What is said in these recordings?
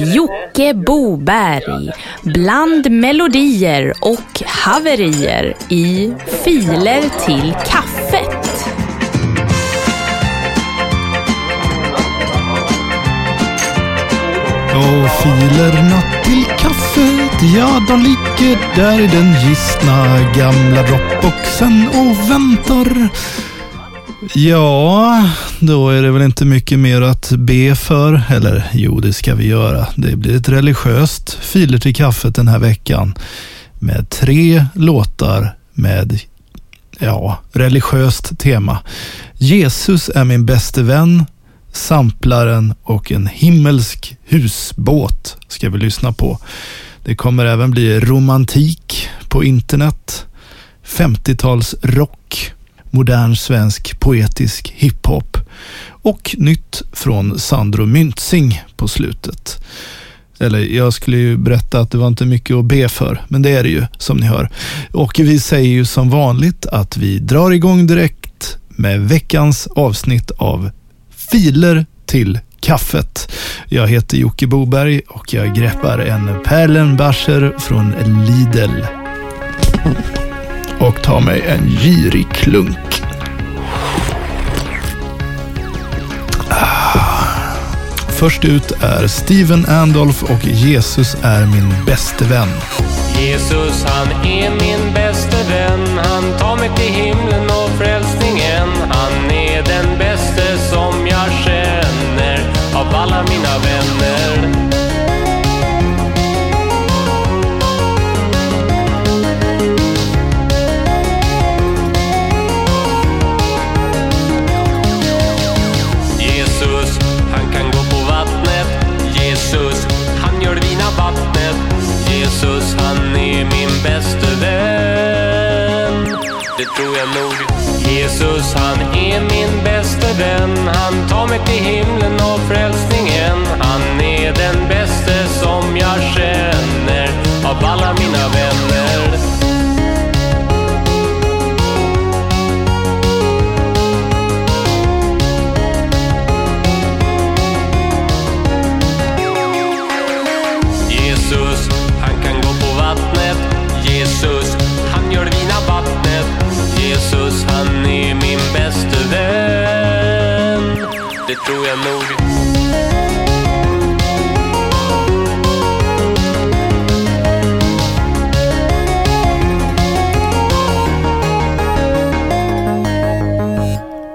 Jocke Boberg bland melodier och haverier i Filer till kaffet. Och filerna till kaffet, ja de ligger där i den gistna gamla droppboxen och väntar. Ja, då är det väl inte mycket mer att be för. Eller jo, det ska vi göra. Det blir ett religiöst filer till kaffet den här veckan. Med tre låtar med, ja, religiöst tema. Jesus är min bäste vän, Samplaren och en himmelsk husbåt ska vi lyssna på. Det kommer även bli romantik på internet, 50-talsrock, modern svensk poetisk hiphop och nytt från Sandro Myntzing på slutet. Eller jag skulle ju berätta att det var inte mycket att be för, men det är det ju som ni hör. Och vi säger ju som vanligt att vi drar igång direkt med veckans avsnitt av Filer till kaffet. Jag heter Jocke Boberg och jag greppar en Perlenbacher från Lidl. Och tar mig en girig klunk. Ah. Först ut är Steven Andolf och Jesus är min bäste vän. Jesus han är min bäste vän Han tar mig till himlen tror jag nog Jesus, han är min bäste vän. Han tar mig till himlen och frälsningen. Han är den bäste som jag känner. Av alla mina vänner Det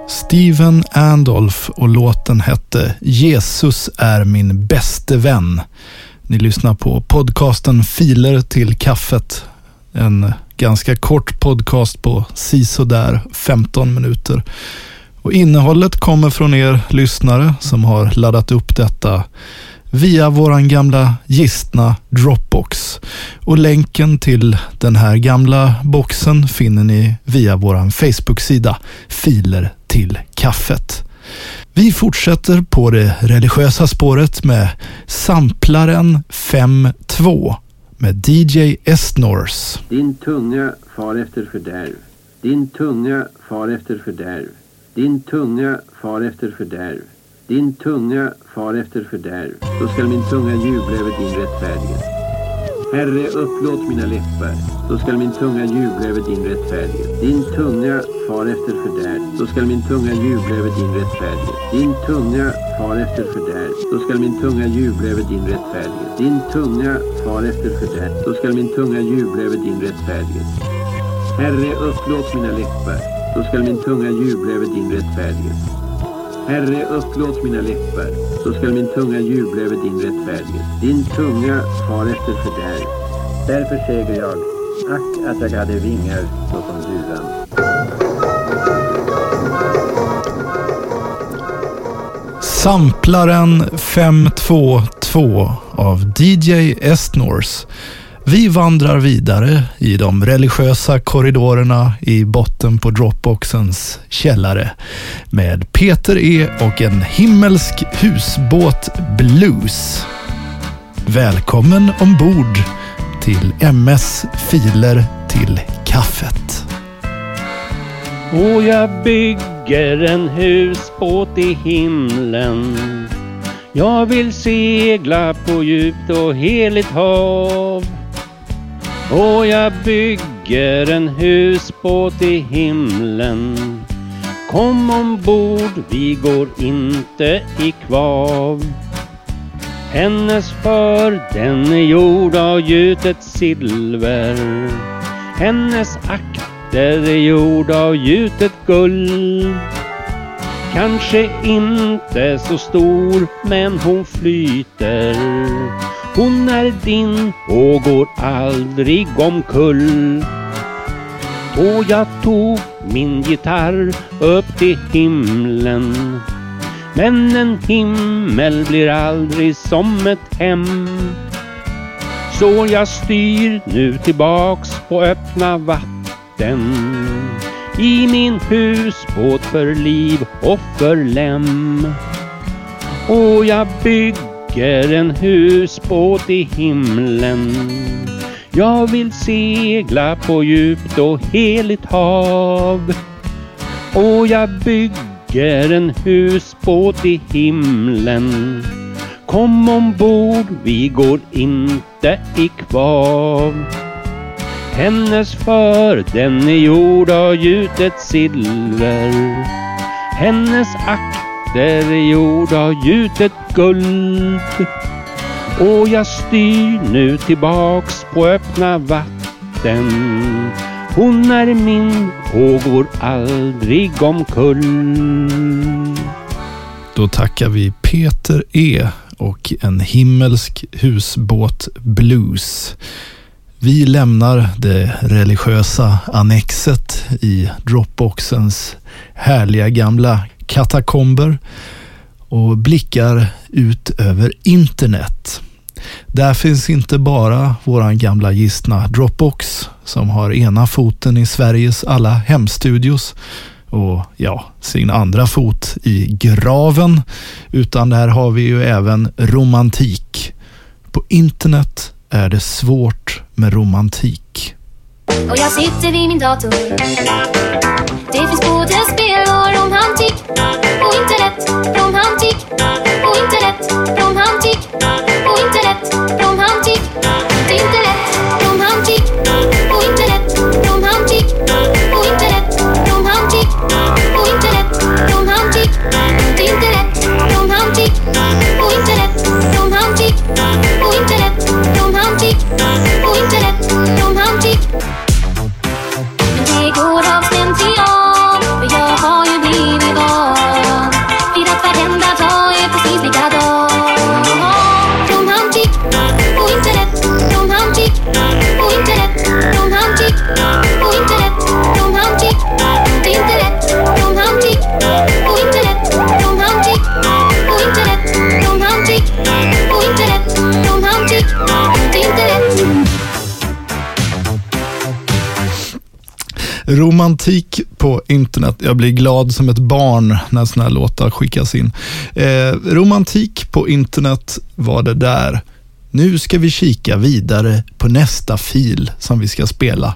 Steven Andolf och låten hette Jesus är min bäste vän. Ni lyssnar på podcasten Filer till kaffet. En ganska kort podcast på sisådär 15 minuter. Och innehållet kommer från er lyssnare som har laddat upp detta via våran gamla gistna Dropbox. Och länken till den här gamla boxen finner ni via våran Facebook-sida Filer till kaffet. Vi fortsätter på det religiösa spåret med Samplaren 5.2 med DJ Estnors. Din tunga far efter fördärv. Din tunga far efter fördärv. Din tunga far efter fördärv. Din tunga far efter fördärv. Då skall min tunga jubla över din rättfärdighet. Herre, upplåt mina läppar. Då skall min tunga jubla över din rättfärdighet. Din tunga far efter fördärv. Då skall min tunga jubla över din rättfärdighet. Din tunga far efter fördärv. Då skall min tunga jubla över din rättfärdighet. Din tunga far efter fördärv. Då skall min tunga jubla över din rättfärdighet. Herre, upplåt mina läppar. Då skall min tunga jubla över din rättfärdighet. Herre, upplåt mina läppar. Då skall min tunga jubla över din rättfärdighet. Din tunga far efter fördärv. Därför säger jag, ack att jag hade vingar såsom duvan. Samplaren 522 av DJ Estnors. Vi vandrar vidare i de religiösa korridorerna i botten på Dropboxens källare med Peter E och en himmelsk husbåt blues. Välkommen ombord till MS Filer till kaffet. Och jag bygger en husbåt i himlen Jag vill segla på djupt och heligt hav. Och jag bygger en husbåt i himlen. Kom ombord, vi går inte i kvav. Hennes för, den är gjord av gjutet silver. Hennes akter är gjord av gjutet guld. Kanske inte så stor, men hon flyter. Hon är din och går aldrig omkull. Och jag tog min gitarr upp till himlen. Men en himmel blir aldrig som ett hem. Så jag styr nu tillbaks på öppna vatten. I min husbåt för liv och för lem. Och jag bygger bygger en husbåt i himlen. Jag vill segla på djupt och heligt hav. Och jag bygger en husbåt i himlen. Kom ombord, vi går inte i kvav. Hennes för, den är gjord av gjutet silver. Hennes där är gjord av gjutet guld. Och jag styr nu tillbaks på öppna vatten. Hon är min och går aldrig omkull. Då tackar vi Peter E och en himmelsk husbåt blues. Vi lämnar det religiösa annexet i Dropboxens härliga gamla katakomber och blickar ut över internet. Där finns inte bara våran gamla gistna Dropbox som har ena foten i Sveriges alla hemstudios och ja, sin andra fot i graven. Utan där har vi ju även romantik. På internet är det svårt med romantik. Och jag sitter vid min dator Det finns både spel och romantik På internet, romantik På internet, romantik På internet, romantik Det är inte lätt, Romantik på internet. Jag blir glad som ett barn när sådana här låtar skickas in. Eh, romantik på internet var det där. Nu ska vi kika vidare på nästa fil som vi ska spela.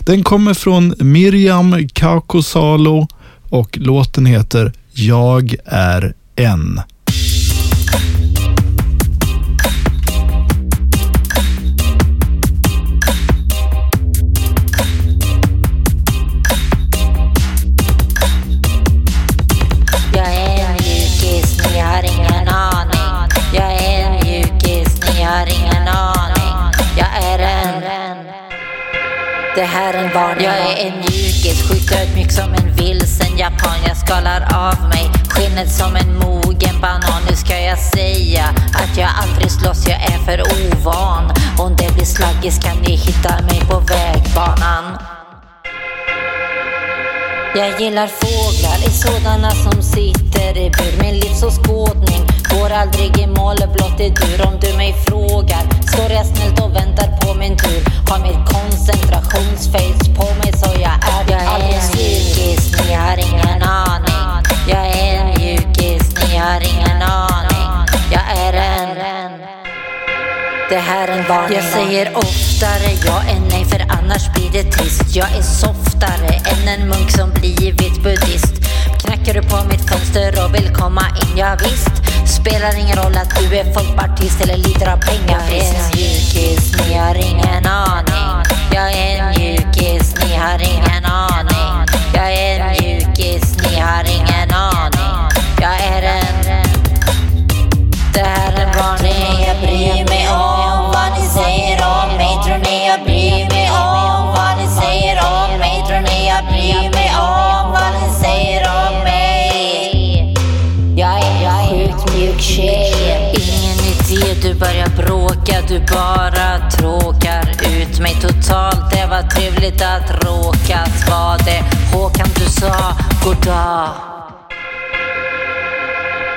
Den kommer från Miriam Kaukosalo och låten heter Jag är en. Det här är en varning. Jag är en mjukis, sjukt ödmjuk som en vilsen japan. Jag skalar av mig skinnet som en mogen banan. Nu ska jag säga att jag aldrig slåss, jag är för ovan. Om det blir slaggis kan ni hitta mig på vägbanan. Jag gillar fåglar, är sådana som sitter i bur. Min livsåskådning går aldrig i mål, blott i dur. Om du mig frågar står jag snällt och väntar på min tur. Har min koncentration varning. Jag säger oftare ja än nej för annars blir det trist. Jag är softare än en munk som blivit buddhist. Knackar du på mitt fönster och vill komma in, ja visst. Spelar ingen roll att du är folkpartist eller lider av pengar. Jag är en mjukis, ni har ingen aning. Jag är en mjukis, du bara tråkar ut mig totalt. Det var trevligt att råkat vara det Håkan du sa goddag.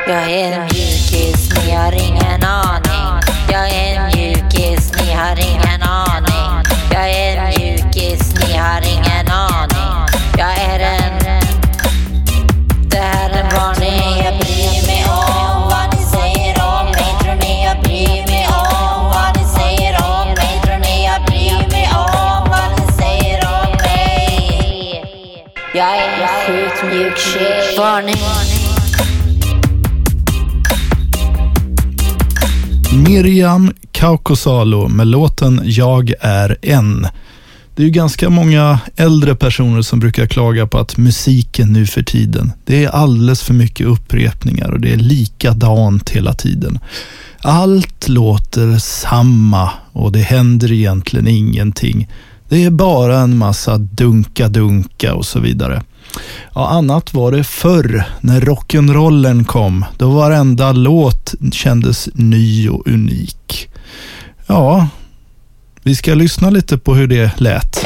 Jag är en mjukis, ni har ingen aning. Jag är en mjukis, ni har ingen aning. Jag är en mjukis, ni har ingen aning. Jag är en... Jag är en sjukt mjuk tjej. Varning. Miriam Kaukosalo med låten Jag är en. Det är ju ganska många äldre personer som brukar klaga på att musiken nu för tiden, det är alldeles för mycket upprepningar och det är likadant hela tiden. Allt låter samma och det händer egentligen ingenting. Det är bara en massa dunka-dunka och så vidare. Ja, annat var det förr när rock'n'rollen kom. Då varenda låt kändes ny och unik. Ja, vi ska lyssna lite på hur det lät.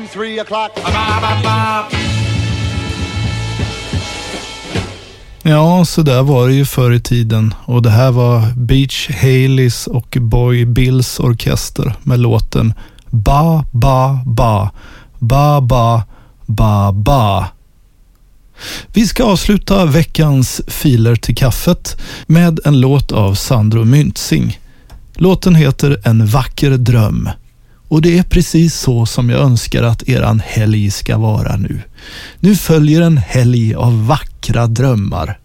Two, three o'clock. Ja, så där var det ju förr i tiden. Och det här var Beach Haleys och Boy Bills orkester med låten Ba, ba, ba. Ba, ba, ba, ba. Vi ska avsluta veckans filer till kaffet med en låt av Sandro Myntzing. Låten heter En vacker dröm. Och det är precis så som jag önskar att eran helg ska vara nu. Nu följer en helg av vackra drömmar.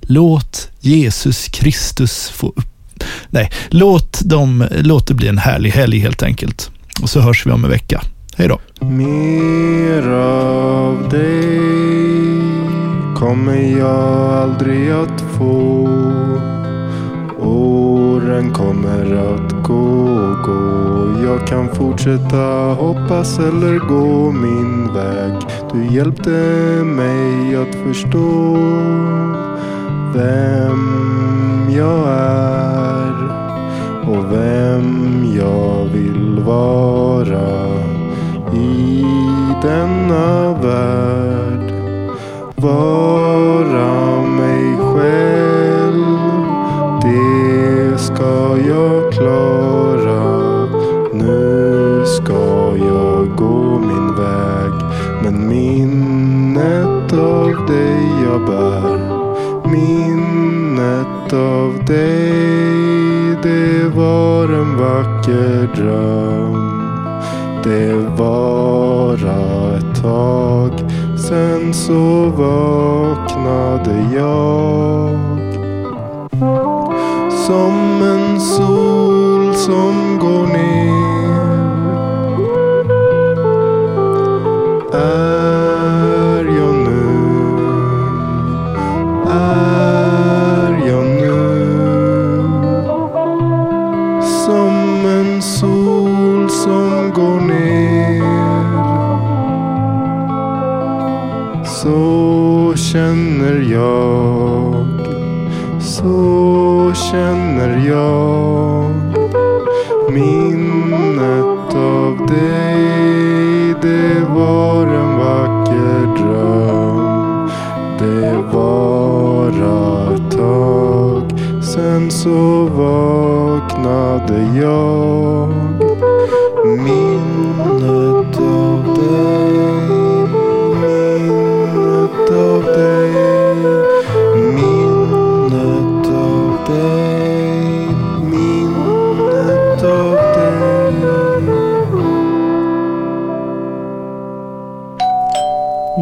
Låt Jesus Kristus få upp... Nej, låt, dem, låt det bli en härlig helg helt enkelt. Och så hörs vi om en vecka. Hej då! Mer av dig kommer jag aldrig att få. Åren kommer att gå och gå. Jag kan fortsätta hoppas eller gå min väg. Du hjälpte mig att förstå vem jag är och vem jag vill vara i denna värld. Vara mig själv, ska jag klara. Nu ska jag gå min väg, men minnet av dig jag bär. Minnet av dig, det var en vacker dröm. Det vara ett tag, sen så vaknade jag. Som en sol som går ner.